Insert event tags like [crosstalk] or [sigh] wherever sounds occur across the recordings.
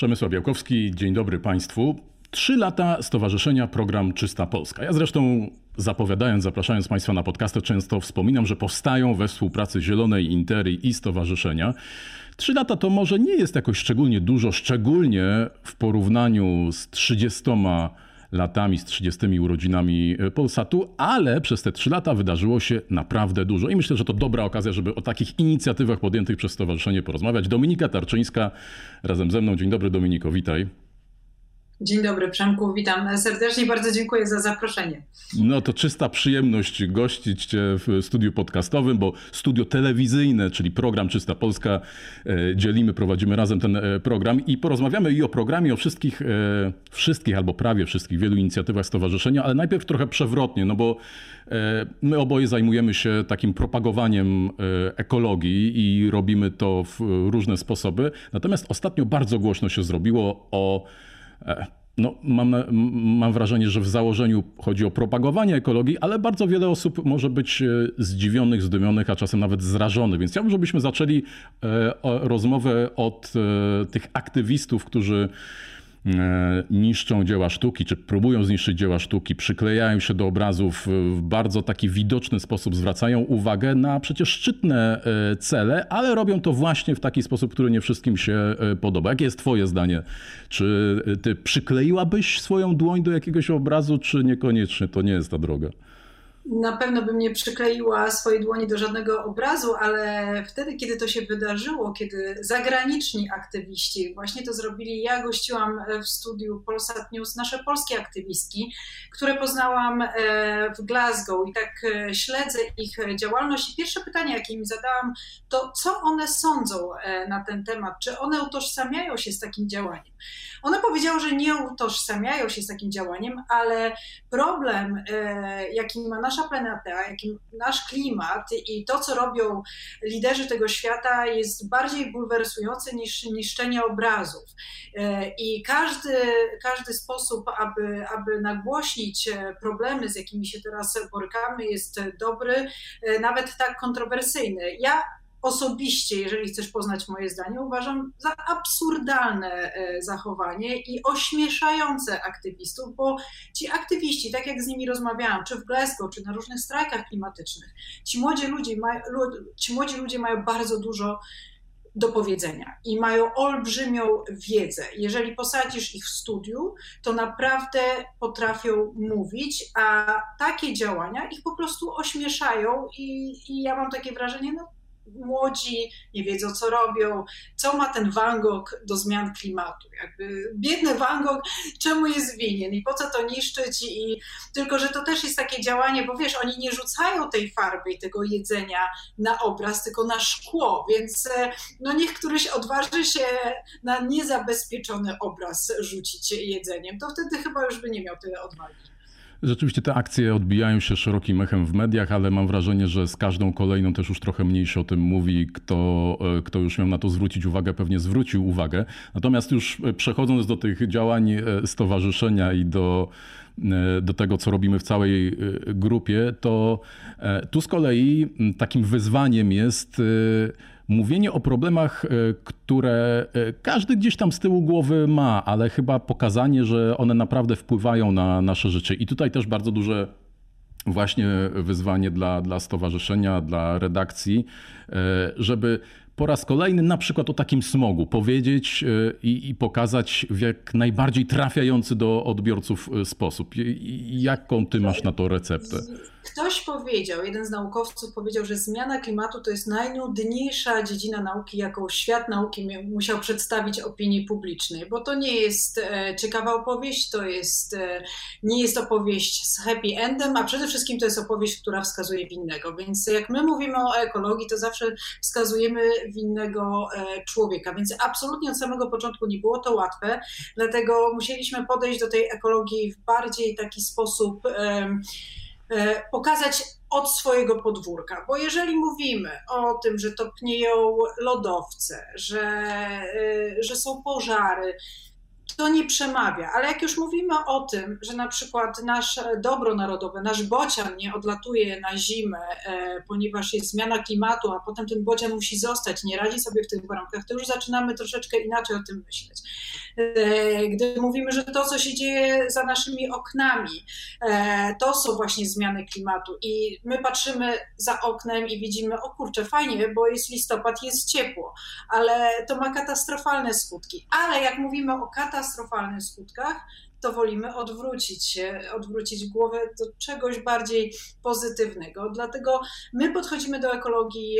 Przemysław Białkowski, dzień dobry Państwu. Trzy lata Stowarzyszenia Program Czysta Polska. Ja zresztą zapowiadając, zapraszając Państwa na podcasty, często wspominam, że powstają we współpracy Zielonej Interii i Stowarzyszenia. Trzy lata to może nie jest jakoś szczególnie dużo, szczególnie w porównaniu z 30 latami, z 30 urodzinami Polsatu, ale przez te trzy lata wydarzyło się naprawdę dużo i myślę, że to dobra okazja, żeby o takich inicjatywach podjętych przez Stowarzyszenie porozmawiać. Dominika Tarczyńska razem ze mną. Dzień dobry Dominiko, witaj. Dzień dobry Przemku, witam serdecznie, bardzo dziękuję za zaproszenie. No to czysta przyjemność gościć Cię w studiu podcastowym, bo studio telewizyjne, czyli program Czysta Polska, e, dzielimy, prowadzimy razem ten e, program i porozmawiamy i o programie, o wszystkich, e, wszystkich albo prawie wszystkich, wielu inicjatywach stowarzyszenia, ale najpierw trochę przewrotnie, no bo my oboje zajmujemy się takim propagowaniem ekologii i robimy to w różne sposoby. Natomiast ostatnio bardzo głośno się zrobiło o no, mam, mam wrażenie, że w założeniu chodzi o propagowanie ekologii, ale bardzo wiele osób może być e, zdziwionych, zdumionych, a czasem nawet zrażonych. Więc chciałbym, żebyśmy zaczęli e, rozmowę od tych aktywistów, którzy E, niszczą dzieła sztuki, czy próbują zniszczyć dzieła sztuki, przyklejają się do obrazów w bardzo taki widoczny sposób, zwracają uwagę na przecież szczytne e, cele, ale robią to właśnie w taki sposób, który nie wszystkim się e, podoba. Jakie jest Twoje zdanie? Czy Ty przykleiłabyś swoją dłoń do jakiegoś obrazu, czy niekoniecznie to nie jest ta droga? Na pewno bym nie przykleiła swojej dłoni do żadnego obrazu, ale wtedy, kiedy to się wydarzyło, kiedy zagraniczni aktywiści właśnie to zrobili, ja gościłam w studiu Polsat News nasze polskie aktywistki, które poznałam e, w Glasgow i tak e, śledzę ich działalność. I pierwsze pytanie, jakie mi zadałam, to co one sądzą e, na ten temat? Czy one utożsamiają się z takim działaniem? One powiedziały, że nie utożsamiają się z takim działaniem, ale problem, jaki ma nasza planeta, jakim nasz klimat i to, co robią liderzy tego świata, jest bardziej bulwersujące niż niszczenie obrazów. I każdy, każdy sposób, aby, aby nagłośnić problemy, z jakimi się teraz borykamy, jest dobry, nawet tak kontrowersyjny. Ja osobiście, jeżeli chcesz poznać moje zdanie, uważam za absurdalne e, zachowanie i ośmieszające aktywistów, bo ci aktywiści, tak jak z nimi rozmawiałam, czy w Glasgow, czy na różnych strajkach klimatycznych, ci młodzi ludzie, mają, ci młodzi ludzie mają bardzo dużo do powiedzenia i mają olbrzymią wiedzę. Jeżeli posadzisz ich w studiu, to naprawdę potrafią mówić, a takie działania ich po prostu ośmieszają i, i ja mam takie wrażenie, no młodzi, nie wiedzą co robią, co ma ten Van Gogh do zmian klimatu. Jakby biedny Van Gogh, czemu jest winien i po co to niszczyć? I tylko, że to też jest takie działanie, bo wiesz, oni nie rzucają tej farby i tego jedzenia na obraz, tylko na szkło, więc e, no niech któryś odważy się na niezabezpieczony obraz rzucić jedzeniem, to wtedy chyba już by nie miał tyle odwagi. Rzeczywiście te akcje odbijają się szerokim echem w mediach, ale mam wrażenie, że z każdą kolejną też już trochę mniej się o tym mówi. Kto, e, kto już miał na to zwrócić uwagę, pewnie zwrócił uwagę. Natomiast już e, przechodząc do tych działań e, stowarzyszenia i do, do tego, co robimy w całej grupie, to tu z kolei takim wyzwaniem jest mówienie o problemach, e, które e, każdy gdzieś tam z tyłu głowy ma, ale chyba pokazanie, że one naprawdę wpływają na nasze życie. I tutaj też bardzo duże właśnie wyzwanie dla, dla stowarzyszenia, dla redakcji, e, żeby po raz kolejny na przykład o takim smogu powiedzieć i, i, pokazać w jak najbardziej trafiający do odbiorców sposób. Jaką ty masz na to receptę? Ktoś powiedział, jeden z naukowców powiedział, że zmiana klimatu to jest najnudniejsza dziedzina nauki, jaką świat nauki musiał przedstawić opinii publicznej, bo to nie jest e, ciekawa opowieść, to jest, e, nie jest opowieść z happy endem, a przede wszystkim to jest opowieść, która wskazuje winnego. Więc jak my mówimy o ekologii, to zawsze wskazujemy winnego e, człowieka. Więc absolutnie od samego początku nie było to łatwe, dlatego musieliśmy podejść do tej ekologii w bardziej taki sposób. Pokazać od swojego podwórka, bo jeżeli mówimy o tym, że topnieją lodowce, że, e, że są pożary, to nie przemawia. Ale jak już mówimy o tym, że na przykład nasze dobro narodowe, nasz bocian nie odlatuje na zimę, e, ponieważ jest zmiana klimatu, a potem ten bocian musi zostać, nie radzi sobie w tych warunkach, to już zaczynamy troszeczkę inaczej o tym myśleć. E, gdy mówimy, że to, co się dzieje za naszymi oknami, e, to są właśnie zmiany klimatu i my patrzymy za oknem i widzimy, o kurczę, fajnie, bo jest listopad, jest ciepło, ale to ma katastrofalne skutki. Ale jak mówimy o katastrofalnych skutkach, to wolimy odwrócić się, odwrócić głowę do czegoś bardziej pozytywnego. Dlatego my podchodzimy do ekologii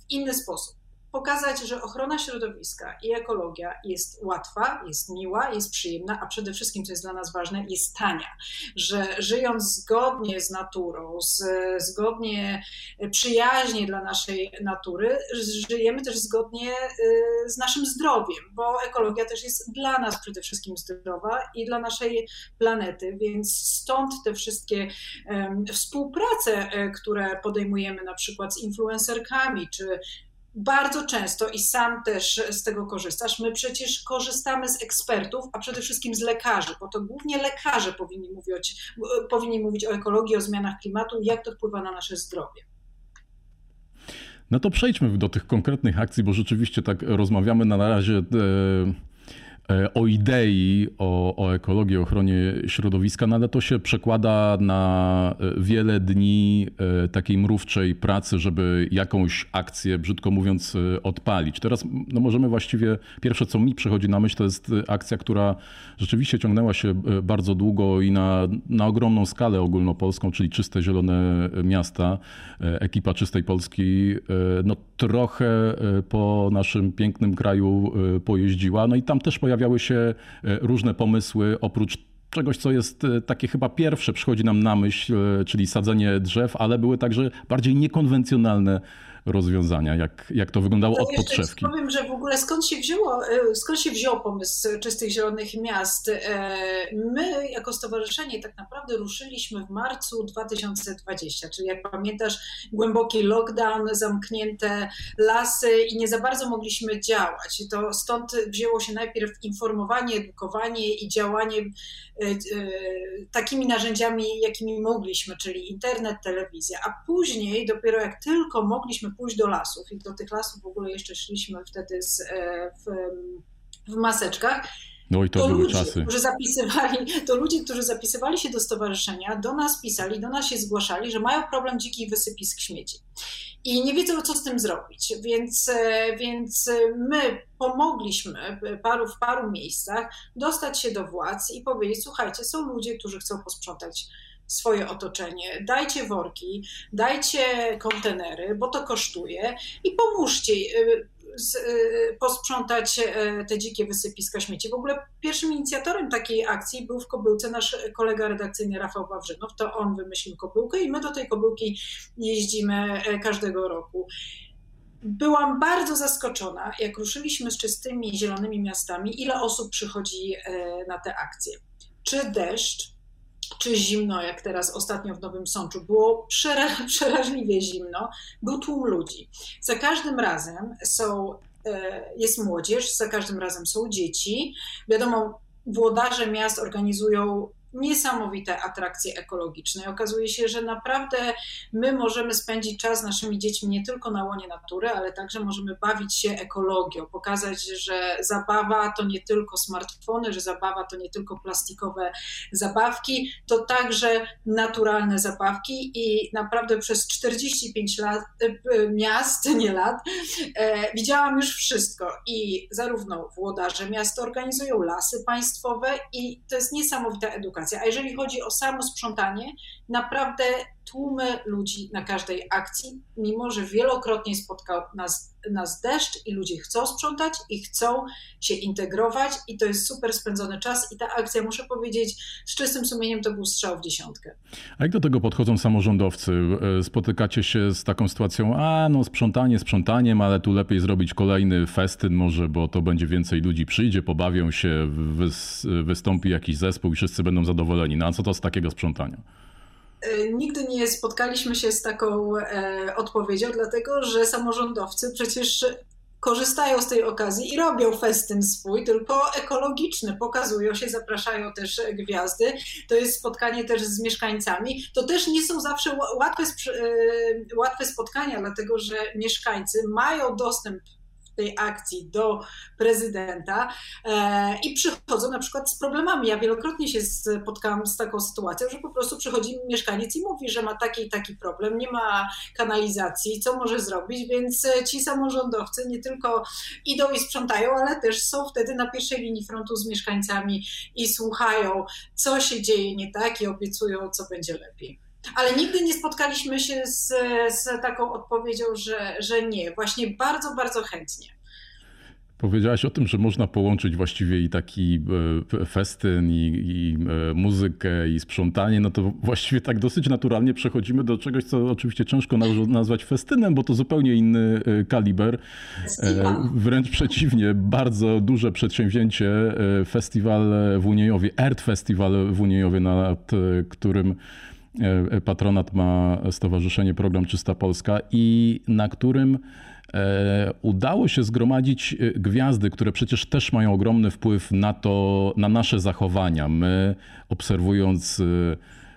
w inny sposób pokazać, że ochrona środowiska i ekologia jest łatwa, jest miła, jest przyjemna, a przede wszystkim, co jest dla nas ważne, jest tania. Że żyjąc zgodnie z naturą, z, zgodnie, przyjaźnie dla naszej natury, żyjemy też zgodnie y, z naszym zdrowiem, bo ekologia też jest dla nas przede wszystkim zdrowa i dla naszej planety, więc stąd te wszystkie um, współprace, e, które podejmujemy na przykład z influencerkami, czy bardzo często i sam też z tego korzystasz. My przecież korzystamy z ekspertów, a przede wszystkim z lekarzy, bo to głównie lekarze powinni mówić, powinni mówić o ekologii, o zmianach klimatu, jak to wpływa na nasze zdrowie. No to przejdźmy do tych konkretnych akcji, bo rzeczywiście tak rozmawiamy na razie. E, o idei, o, o ekologii, ochronie środowiska, no ale to się przekłada na e, wiele dni e, takiej mrówczej pracy, żeby jakąś akcję, brzydko mówiąc, odpalić. Teraz no możemy właściwie, pierwsze co mi przychodzi na myśl, to jest akcja, która rzeczywiście ciągnęła się bardzo długo i na, na ogromną skalę ogólnopolską, czyli Czyste Zielone Miasta. Ekipa Czystej Polski no, trochę po naszym pięknym kraju pojeździła, no i tam też pojawiła pojawiały się e, różne pomysły oprócz czegoś, co jest e, takie chyba pierwsze, przychodzi nam na myśl, e, czyli sadzenie drzew, ale były także bardziej niekonwencjonalne rozwiązania, jak, jak to wyglądało to od podszewki. Powiem, że w ogóle skąd się, wzięło, e, skąd się wziął pomysł Czystych Zielonych Miast? E, my jako stowarzyszenie tak naprawdę ruszyliśmy w marcu 2020, czyli jak pamiętasz głęboki lockdown, zamknięte lasy i nie za bardzo mogliśmy działać. To stąd wzięło się najpierw informowanie, edukowanie i działanie e, takimi narzędziami, jakimi mogliśmy, czyli internet, telewizja, a później dopiero jak tylko mogliśmy pójść do lasów i do tych lasów w ogóle jeszcze szliśmy wtedy z, e, w, w maseczkach. No i to, to były ludzie, czasy. Którzy zapisywali, to ludzie, którzy zapisywali się do stowarzyszenia, do nas pisali, do nas się zgłaszali, że mają problem dzikich wysypisk śmieci. I nie wiedzą, co z tym zrobić. Więc, e, więc my pomogliśmy paru, w paru miejscach dostać się do władz i powiedzieć: Słuchajcie, są ludzie, którzy chcą posprzątać swoje otoczenie, dajcie worki, dajcie kontenery, bo to kosztuje i pomóżcie y, y, posprzątać e, te dzikie wysypiska śmieci. W ogóle pierwszym inicjatorem takiej akcji był w Kobyłce nasz kolega redakcyjny Rafał Wawrzynow. To on wymyślił Kobyłkę i my do tej Kobyłki jeździmy e, każdego roku. Byłam bardzo zaskoczona, jak ruszyliśmy z czystymi zielonymi miastami, ile osób przychodzi e, na te akcje. Czy deszcz, czy zimno, jak teraz ostatnio w Nowym Sączu, było przeraźliwie [laughs] zimno, był tłum ludzi. Za każdym razem są, e, jest młodzież, za każdym razem są dzieci. Wiadomo, włodarze miast organizują niesamowite atrakcje ekologiczne. okazuje się, że naprawdę my możemy spędzić czas z naszymi dziećmi nie tylko na łonie natury, ale także możemy bawić się ekologią, pokazać, że zabawa to nie tylko smartfony, że zabawa to nie tylko plastikowe zabawki, to także naturalne zabawki. I naprawdę przez 45 lat, e, miast, [laughs] nie lat, e, widziałam już wszystko. I zarówno włodarze miasta organizują lasy państwowe i to jest niesamowita edukacja a jeżeli chodzi o samo sprzątanie, naprawdę tłumy ludzi na każdej akcji, mimo że wielokrotnie spotkał nas, nas deszcz i ludzie chcą sprzątać i chcą się integrować i to jest super spędzony czas i ta akcja, muszę powiedzieć, z czystym sumieniem to był strzał w dziesiątkę. A jak do tego podchodzą samorządowcy? E, spotykacie się z taką sytuacją, a no sprzątanie sprzątaniem, ale tu lepiej zrobić kolejny festyn może, bo to będzie więcej ludzi przyjdzie, pobawią się, wystąpi jakiś zespół i wszyscy będą zadowoleni. No a co to z takiego sprzątania? E, nigdy nie spotkaliśmy się z taką e, odpowiedzią, dlatego że samorządowcy przecież korzystają z tej okazji i robią festyn swój, tylko ekologiczny. Pokazują się, zapraszają też gwiazdy. To jest spotkanie też z mieszkańcami. To też nie są zawsze łatwe, łatwe spotkania, dlatego że mieszkańcy mają dostęp tej akcji do prezydenta e, i przychodzą na przykład z problemami. Ja wielokrotnie się spotkałam z taką sytuacją, że po prostu przychodzi mieszkaniec i mówi, że ma taki i taki problem, nie ma kanalizacji, co może zrobić, więc ci samorządowcy nie tylko idą i sprzątają, ale też są wtedy na pierwszej linii frontu z mieszkańcami i słuchają, co się dzieje nie tak i obiecują, co będzie lepiej. Ale nigdy nie spotkaliśmy się z, z taką odpowiedzią, że, że nie. Właśnie bardzo, bardzo chętnie. Powiedziałaś o tym, że można połączyć właściwie i taki e, festyn, i, i, e, muzykę, i sprzątanie. No to właściwie tak dosyć naturalnie przechodzimy do czegoś, co oczywiście ciężko nazwać festynem, bo to zupełnie inny e, kaliber. Wręcz przeciwnie, bardzo duże przedsięwzięcie. Festiwal w Uniejowie, Ert Festiwal w Uniejowie, nad którym patronat ma Stowarzyszenie Program Czysta Polska i na którym e, udało się zgromadzić e, gwiazdy, które przecież też mają ogromny wpływ na to, na nasze zachowania. My obserwując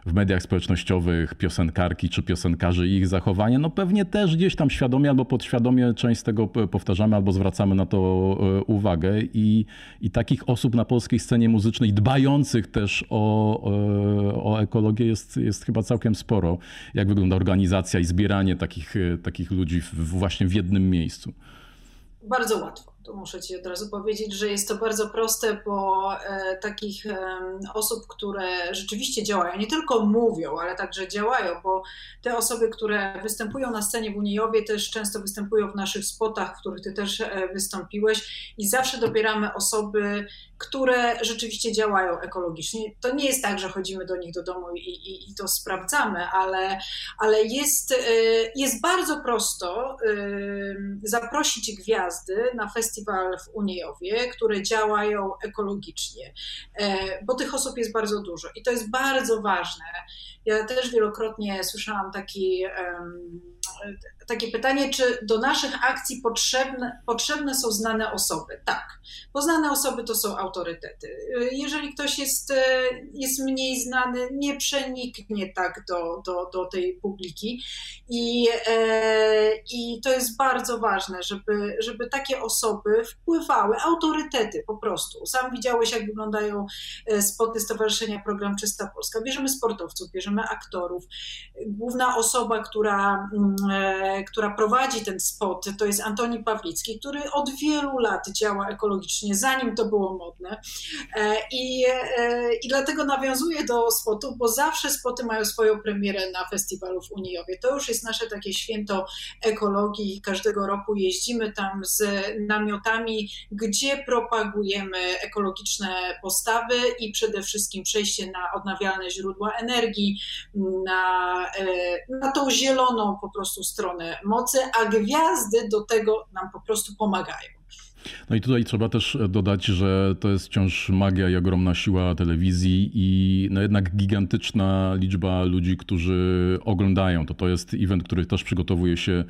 w mediach społecznościowych piosenkarki czy piosenkarzy i ich zachowania, no pewnie też gdzieś tam świadomie albo podświadomie część z tego powtarzamy albo zwracamy na to e, uwagę i, i takich osób na polskiej scenie muzycznej dbających też o, e, o ekologię jest, jest chyba całkiem sporo. Jak wygląda organizacja i zbieranie takich, e, takich ludzi w, właśnie w jednym miejscu? Bardzo łatwo to muszę Ci od razu powiedzieć, że jest to bardzo proste, bo e, takich e, osób, które rzeczywiście działają, nie tylko mówią, ale także działają, bo te osoby, które występują na scenie w Uniejowie, też często występują w naszych spotach, w których Ty też e, wystąpiłeś i zawsze dobieramy osoby, które rzeczywiście działają ekologicznie. To nie jest tak, że chodzimy do nich do domu i, i, i to sprawdzamy, ale, ale jest, jest bardzo prosto zaprosić gwiazdy na festiwal festiwal w Uniejowie, które działają ekologicznie, e, bo tych osób jest bardzo dużo i to jest bardzo ważne. Ja też wielokrotnie słyszałam taki takie pytanie, czy do naszych akcji potrzebne, potrzebne są znane osoby? Tak, bo znane osoby to są autorytety. Jeżeli ktoś jest, jest mniej znany, nie przeniknie tak do, do, do tej publiki i, e, i to jest bardzo ważne, żeby, żeby takie osoby wpływały, autorytety po prostu. Sam widziałeś, jak wyglądają e, spoty Stowarzyszenia Program Czysta Polska. Bierzemy sportowców, bierzemy aktorów. Główna osoba, która mm, e, która prowadzi ten spot, to jest Antoni Pawlicki, który od wielu lat działa ekologicznie, zanim to było modne. E, I, i dlatego nawiązuję do spotów, bo zawsze spoty mają swoją premierę na festiwalu w. To już jest nasze takie święto ekologii. Każdego roku jeździmy tam z namiotami, gdzie propagujemy ekologiczne postawy i przede wszystkim przejście na odnawialne źródła energii, na, e, na tą zieloną po prostu stronę mocy, a gwiazdy do tego nam po prostu pomagają. No i tutaj trzeba też dodać, że to jest wciąż magia i ogromna siła telewizji i no jednak gigantyczna liczba ludzi, którzy oglądają to. To jest event, który też przygotowuje się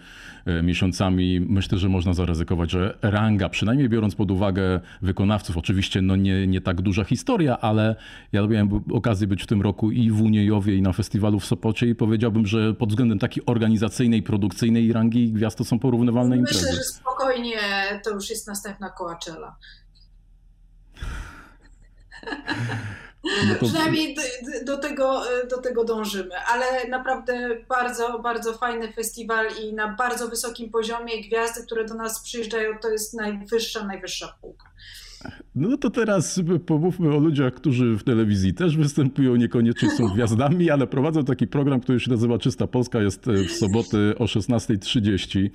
e, miesiącami. Myślę, że można zaryzykować, że ranga, przynajmniej biorąc pod uwagę wykonawców, oczywiście no nie, nie tak duża historia, ale ja miałem okazję być w tym roku i w Uniejowie i na festiwalu w Sopocie i powiedziałbym, że pod względem takiej organizacyjnej, produkcyjnej rangi gwiazd to są porównywalne Myślę, imprezy. Myślę, że spokojnie to już jest następna Coachella. No to... Przynajmniej do, do, tego, do tego dążymy, ale naprawdę bardzo, bardzo fajny festiwal i na bardzo wysokim poziomie gwiazdy, które do nas przyjeżdżają, to jest najwyższa, najwyższa półka. No to teraz pomówmy o ludziach, którzy w telewizji też występują, niekoniecznie są gwiazdami, ale prowadzą taki program, który się nazywa Czysta Polska, jest e, w soboty o 16.30.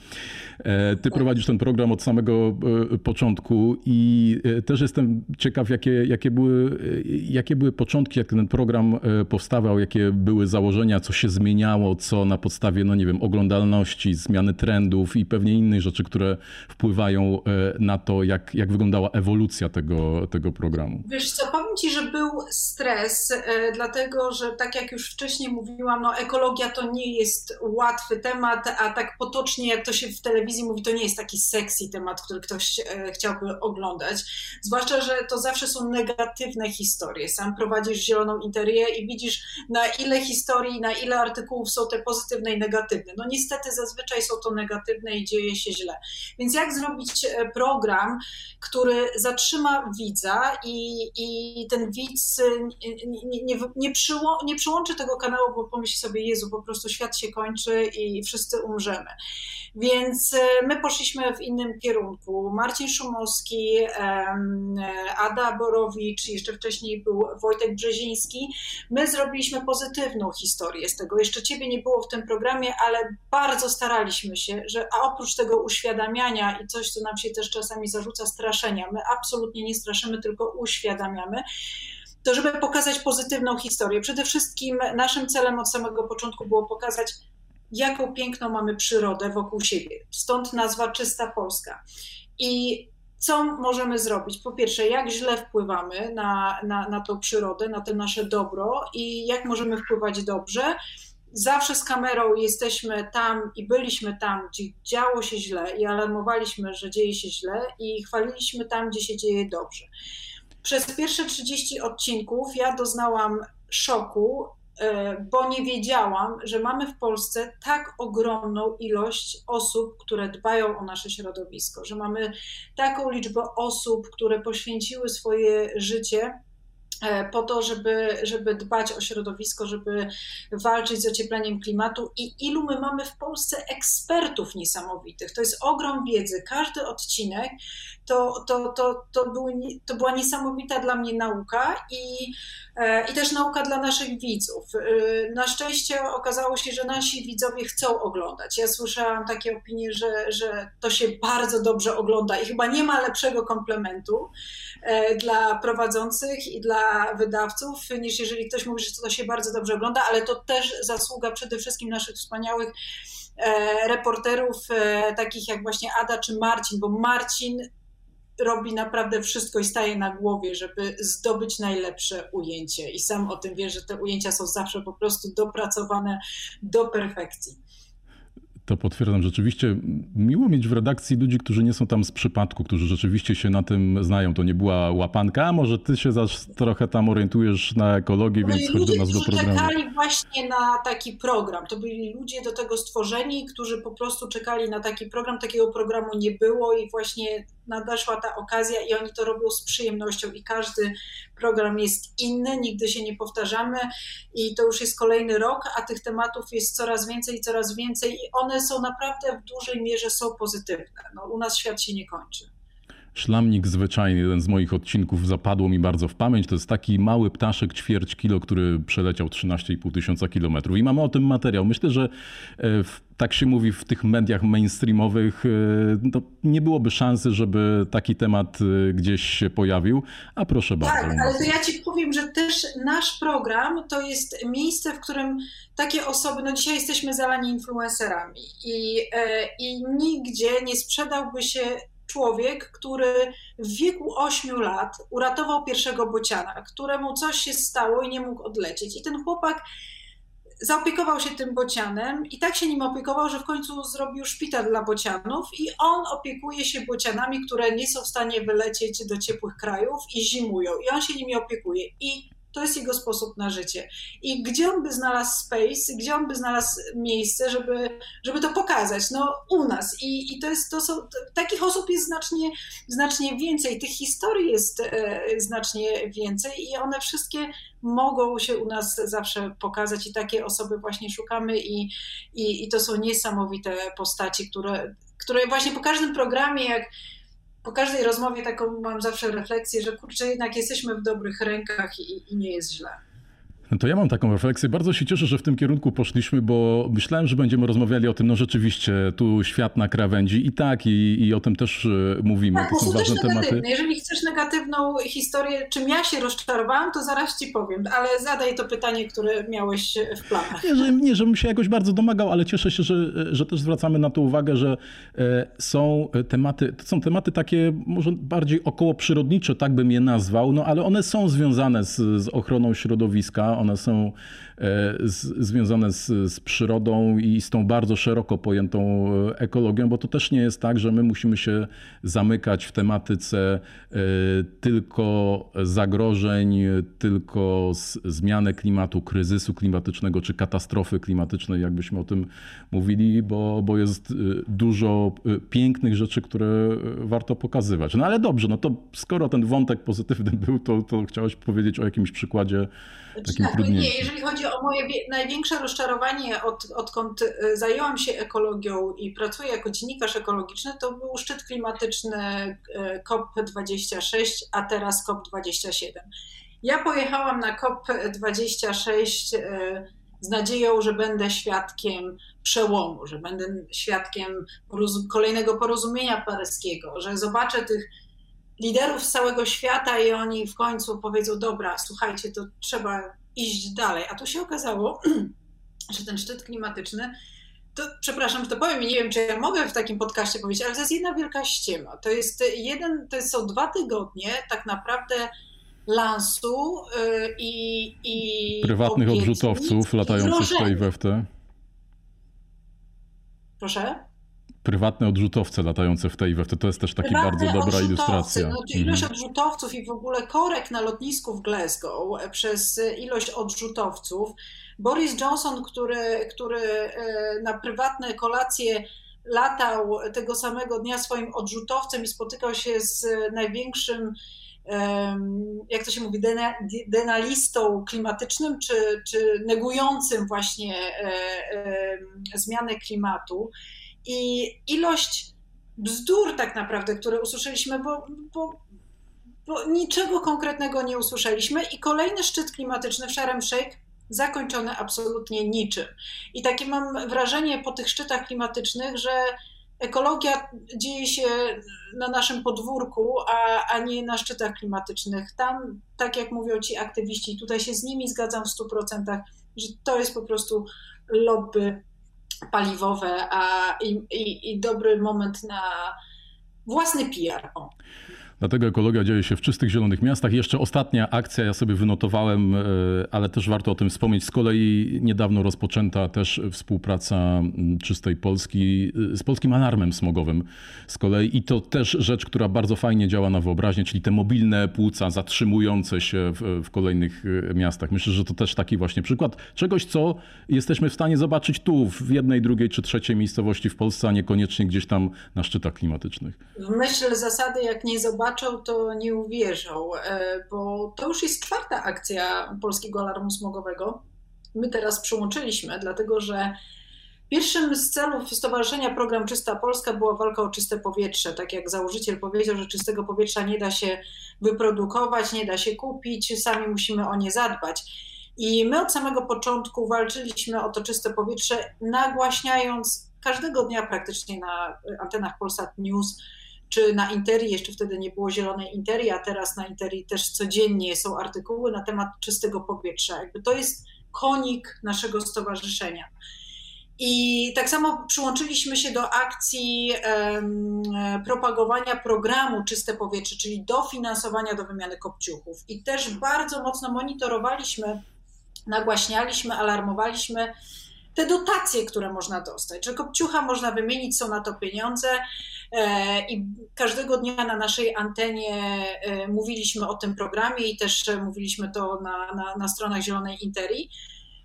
E, ty prowadzisz ten program od samego e, początku i też jestem ciekaw, jakie, jakie, były, jakie były początki, jak ten program powstawał, jakie były założenia, co się zmieniało, co na podstawie, no nie wiem, oglądalności, zmiany trendów i pewnie innych rzeczy, które wpływają na to, jak, jak wyglądała ewolucja tego, tego programu? Wiesz co, powiem Ci, że był stres, e, dlatego że tak jak już wcześniej mówiłam, no ekologia to nie jest łatwy temat, a tak potocznie jak to się w telewizji mówi, to nie jest taki sexy temat, który ktoś e, chciałby oglądać. Zwłaszcza, że to zawsze są negatywne historie. Sam prowadzisz zieloną interię i widzisz na ile historii, na ile artykułów są te pozytywne i negatywne. No niestety zazwyczaj są to negatywne i dzieje się źle. Więc jak zrobić e, program, który zatrzyma widza i, i ten widz nie, nie, nie, przyło, nie przyłączy tego kanału, bo pomyśli sobie, Jezu, po prostu świat się kończy i wszyscy umrzemy. Więc e, my poszliśmy w innym kierunku. Marcin Szumowski, Ada Borowicz, jeszcze wcześniej był Wojtek Brzeziński. My zrobiliśmy pozytywną historię z tego. Jeszcze ciebie nie było w tym programie, ale bardzo staraliśmy się, że a oprócz tego uświadamiania i coś, co nam się też czasami zarzuca straszenia, my absolutnie nie straszymy, tylko uświadamiamy to żeby pokazać pozytywną historię. Przede wszystkim naszym celem od samego początku było pokazać, jaką piękną mamy przyrodę wokół siebie. Stąd nazwa Czysta Polska. I co możemy zrobić? Po pierwsze, jak źle wpływamy na, na, na tą przyrodę, na to nasze dobro i jak możemy wpływać dobrze. Zawsze z kamerą jesteśmy tam i byliśmy tam, gdzie działo się źle i alarmowaliśmy, że dzieje się źle i chwaliliśmy tam, gdzie się dzieje dobrze. Przez pierwsze 30 odcinków ja doznałam szoku, E, bo nie wiedziałam, że mamy w Polsce tak ogromną ilość osób, które dbają o nasze środowisko, że mamy taką liczbę osób, które poświęciły swoje życie po to, żeby, żeby dbać o środowisko, żeby walczyć z ociepleniem klimatu i ilu my mamy w Polsce ekspertów niesamowitych. To jest ogrom wiedzy. Każdy odcinek to, to, to, to, był, to była niesamowita dla mnie nauka i, e, i też nauka dla naszych widzów. E, na szczęście okazało się, że nasi widzowie chcą oglądać. Ja słyszałam takie opinie, że, że to się bardzo dobrze ogląda i chyba nie ma lepszego komplementu dla prowadzących i dla wydawców, niż jeżeli ktoś mówi, że to się bardzo dobrze ogląda, ale to też zasługa przede wszystkim naszych wspaniałych e, reporterów, e, takich jak właśnie Ada czy Marcin, bo Marcin robi naprawdę wszystko i staje na głowie, żeby zdobyć najlepsze ujęcie. I sam o tym wie, że te ujęcia są zawsze po prostu dopracowane do perfekcji. To potwierdzam. Rzeczywiście miło mieć w redakcji ludzi, którzy nie są tam z przypadku, którzy rzeczywiście się na tym znają. To nie była łapanka, a może ty się zaś trochę tam orientujesz na ekologię, więc chodź do nas do programu. czekali właśnie na taki program. To byli ludzie do tego stworzeni, którzy po prostu czekali na taki program. Takiego programu nie było i właśnie nadeszła ta okazja i oni to robią z przyjemnością i każdy program jest inny, nigdy się nie powtarzamy i to już jest kolejny rok, a tych tematów jest coraz więcej i coraz więcej i one są naprawdę w dużej mierze są pozytywne. No, u nas świat się nie kończy. Szlamnik zwyczajny, jeden z moich odcinków zapadło mi bardzo w pamięć. To jest taki mały ptaszek ćwierć kilo, który przeleciał 13,5 tysiąca kilometrów. I mamy o tym materiał. Myślę, że e, w, tak się mówi w tych mediach mainstreamowych, no, nie byłoby szansy, żeby taki temat e, gdzieś się pojawił. A proszę bardzo. Tak, ale to ja ci powiem, że też nasz program to jest miejsce, w którym takie osoby, no dzisiaj jesteśmy zalani influencerami i, i nigdzie nie sprzedałby się człowiek, który w wieku 8 lat uratował pierwszego bociana, któremu coś się stało i nie mógł odlecieć. I ten chłopak zaopiekował się tym bocianem i tak się nim opiekował, że w końcu zrobił szpital dla bocianów i on opiekuje się bocianami, które nie są w stanie wylecieć do ciepłych krajów i zimują. I on się nimi opiekuje. I to jest jego sposób na życie. I gdzie on by znalazł space, gdzie on by znalazł miejsce, żeby, żeby to pokazać? No u nas. I, i to jest, to są, takich osób jest znacznie, znacznie więcej, tych historii jest e, znacznie więcej i one wszystkie mogą się u nas zawsze pokazać i takie osoby właśnie szukamy i, i, i to są niesamowite postaci, które, które właśnie po każdym programie, jak po każdej rozmowie taką mam zawsze refleksję, że kurczę, jednak jesteśmy w dobrych rękach i, i nie jest źle. To ja mam taką refleksję. Bardzo się cieszę, że w tym kierunku poszliśmy, bo myślałem, że będziemy rozmawiali o tym, no rzeczywiście, tu świat na krawędzi i tak, i, i o tym też e, mówimy. Tak, to są ważne tematy. Jeżeli chcesz negatywną historię, czym ja się rozczarowałam, to zaraz ci powiem, ale zadaj to pytanie, które miałeś w planach. Nie, że, nie, żebym się jakoś bardzo domagał, ale cieszę się, że, że też zwracamy na to uwagę, że e, są tematy, to są tematy takie może bardziej około przyrodnicze, tak bym je nazwał, no ale one są związane z, z ochroną środowiska, one są E, z, związane z, z przyrodą i z tą bardzo szeroko pojętą e, ekologią, bo to też nie jest tak, że my musimy się zamykać w tematyce e, tylko zagrożeń, tylko zmiany klimatu, kryzysu klimatycznego czy katastrofy klimatycznej, jakbyśmy o tym mówili, bo, bo jest dużo pięknych rzeczy, które warto pokazywać. No ale dobrze, no to skoro ten wątek pozytywny był, to, to chciałeś powiedzieć o jakimś przykładzie takim tak, trudniejszym. Nie, jeżeli chodzi o moje największe rozczarowanie, od, odkąd y, zajęłam się ekologią i pracuję jako dziennikarz ekologiczny, to był szczyt klimatyczny y, COP26, a teraz COP27. Ja pojechałam na COP26 y, z nadzieją, że będę świadkiem przełomu, że będę świadkiem kolejnego porozumienia paryskiego, że zobaczę tych liderów z całego świata i oni w końcu powiedzą: Dobra, słuchajcie, to trzeba iść dalej. A tu się okazało, [clears throat] że ten szczyt klimatyczny, to przepraszam, że to powiem i nie wiem, czy ja mogę w takim podcaście powiedzieć, ale to jest jedna wielka ściema. To jest jeden, to są dwa tygodnie tak naprawdę lansu yy, i, i prywatnych odrzutowców latających w tej we w te. Proszę? Prywatne odrzutowce latające w tej to jest też taka bardzo dobra ilustracja. No, ilość mhm. odrzutowców i w ogóle korek na lotnisku w Glasgow e, przez ilość odrzutowców. Boris Johnson, który, który e, na prywatne kolacje latał tego samego dnia swoim odrzutowcem i spotykał się z największym jak to się mówi, denalistą klimatycznym, czy, czy negującym właśnie e, zmianę klimatu. I ilość bzdur tak naprawdę, które usłyszeliśmy, bo, bo, bo niczego konkretnego nie usłyszeliśmy i kolejny szczyt klimatyczny w Sharm Sheikh zakończony absolutnie niczym. I takie mam wrażenie po tych szczytach klimatycznych, że ekologia dzieje się na naszym podwórku, a, a nie na szczytach klimatycznych. Tam, tak jak mówią ci aktywiści, tutaj się z nimi zgadzam w 100%, że to jest po prostu lobby paliwowe a, i, i, i dobry moment na własny PR. O. Dlatego ekologia dzieje się w czystych, zielonych miastach. Jeszcze ostatnia akcja, ja sobie wynotowałem, e, ale też warto o tym wspomnieć. Z kolei niedawno rozpoczęta też współpraca Czystej Polski e, z Polskim Alarmem Smogowym. Z kolei i to też rzecz, która bardzo fajnie działa na wyobraźnię, czyli te mobilne płuca zatrzymujące się w, w kolejnych e, miastach. Myślę, że to też taki właśnie przykład czegoś, co jesteśmy w stanie zobaczyć tu, w jednej, drugiej czy trzeciej miejscowości w Polsce, a niekoniecznie gdzieś tam na szczytach klimatycznych. Myśl zasady, jak nie zobaczyć, to nie uwierzą, e, bo to już jest czwarta akcja Polskiego Alarmu Smogowego. My teraz przyłączyliśmy, dlatego że Pierwszym z celów Stowarzyszenia Program Czysta Polska była walka o czyste powietrze. Tak jak założyciel powiedział, że czystego powietrza nie da się wyprodukować, nie da się kupić, sami musimy o nie zadbać. I my od samego początku walczyliśmy o to czyste powietrze, nagłaśniając każdego dnia praktycznie na antenach Polsat News czy na Interi, jeszcze wtedy nie było zielonej Interi, a teraz na Interi też codziennie są artykuły na temat czystego powietrza. Jakby to jest konik naszego stowarzyszenia. I tak samo przyłączyliśmy się do akcji um, propagowania programu Czyste Powietrze, czyli dofinansowania do wymiany kopciuchów. I też bardzo mocno monitorowaliśmy, nagłaśnialiśmy, alarmowaliśmy te dotacje, które można dostać, że kopciucha można wymienić, są na to pieniądze. E, I każdego dnia na naszej antenie e, mówiliśmy o tym programie i też mówiliśmy to na, na, na stronach Zielonej Interi.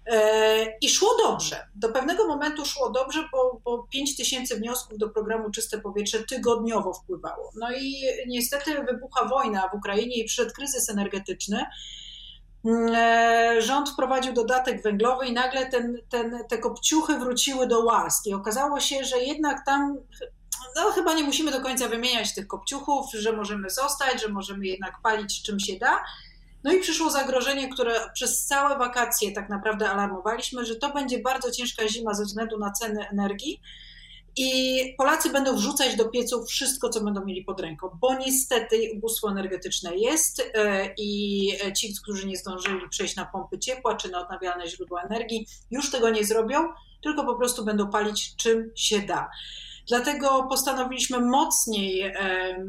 E, I szło dobrze. Do pewnego momentu szło dobrze, bo, bo 5 tysięcy wniosków do programu Czyste Powietrze tygodniowo wpływało. No i niestety wybucha wojna w Ukrainie i przyszedł kryzys energetyczny. Rząd wprowadził dodatek węglowy i nagle ten, ten, te kopciuchy wróciły do łask. I okazało się, że jednak tam no chyba nie musimy do końca wymieniać tych kopciuchów, że możemy zostać, że możemy jednak palić czym się da. No i przyszło zagrożenie, które przez całe wakacje tak naprawdę alarmowaliśmy, że to będzie bardzo ciężka zima ze względu na ceny energii. I Polacy będą wrzucać do pieców wszystko, co będą mieli pod ręką, bo niestety ubóstwo energetyczne jest e, i ci, którzy nie zdążyli przejść na pompy ciepła czy na odnawialne źródła energii, już tego nie zrobią, tylko po prostu będą palić czym się da. Dlatego postanowiliśmy mocniej e,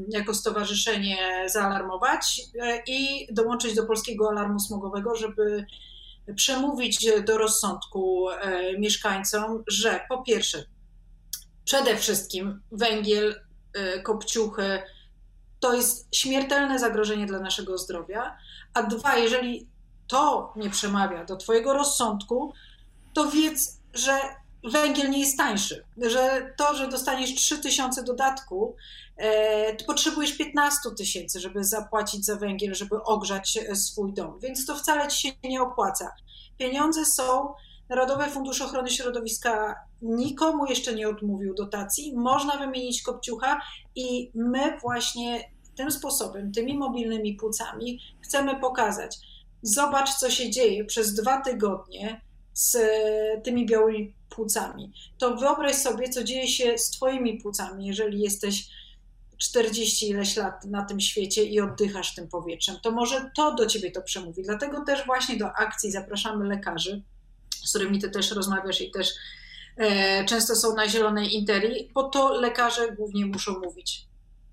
jako stowarzyszenie zaalarmować e, i dołączyć do polskiego alarmu smogowego, żeby przemówić do rozsądku mieszkańcom, że po pierwsze przede wszystkim węgiel, y, kopciuchy to jest śmiertelne zagrożenie dla naszego zdrowia. A dwa, jeżeli to nie przemawia do Twojego rozsądku, to wiedz, że węgiel nie jest tańszy, że to, że dostaniesz 3000 dodatku, e, potrzebujesz 15 tysięcy, żeby zapłacić za węgiel, żeby ogrzać e, swój dom, więc to wcale ci się nie opłaca. Pieniądze są Narodowy Fundusz Ochrony Środowiska nikomu jeszcze nie odmówił dotacji, można wymienić kopciucha i my właśnie tym sposobem, tymi mobilnymi płucami chcemy pokazać, zobacz co się dzieje przez dwa tygodnie z tymi białymi płucami. To wyobraź sobie, co dzieje się z twoimi płucami, jeżeli jesteś 40 ileś lat na tym świecie i oddychasz tym powietrzem. To może to do ciebie to przemówi. Dlatego też właśnie do akcji zapraszamy lekarzy z którymi ty też rozmawiasz i też e, często są na zielonej interii, bo to lekarze głównie muszą mówić.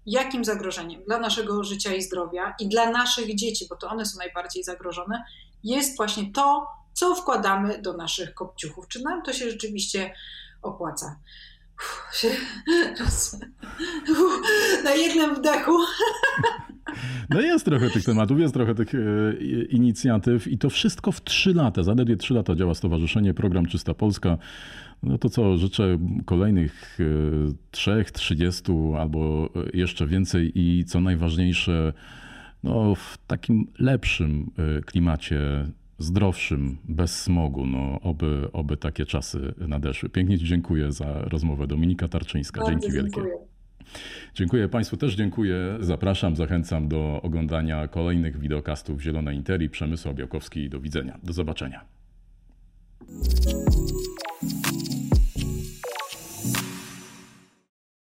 Jakim zagrożeniem dla naszego życia i zdrowia i dla naszych dzieci, bo to one są najbardziej zagrożone, jest właśnie to, co wkładamy do naszych kopciuchów. Czy nam to się rzeczywiście opłaca? Uff, [laughs] [laughs] na jednym wdechu [laughs] no jest trochę tych tematów, jest trochę tych e, inicjatyw i to wszystko w trzy lata. Zaledwie trzy lata działa Stowarzyszenie Program Czysta Polska. No to co, życzę kolejnych e, trzech, trzydziestu albo jeszcze więcej i co najważniejsze, no w takim lepszym e, klimacie zdrowszym, bez smogu. No, oby, oby takie czasy nadeszły. Pięknie Ci dziękuję za rozmowę. Dominika Tarczyńska. Bardzo Dzięki wielkie. Dziękuję Państwu, też dziękuję. Zapraszam, zachęcam do oglądania kolejnych wideokastów Zielonej Interii. Przemysł Białkowski. Do widzenia. Do zobaczenia.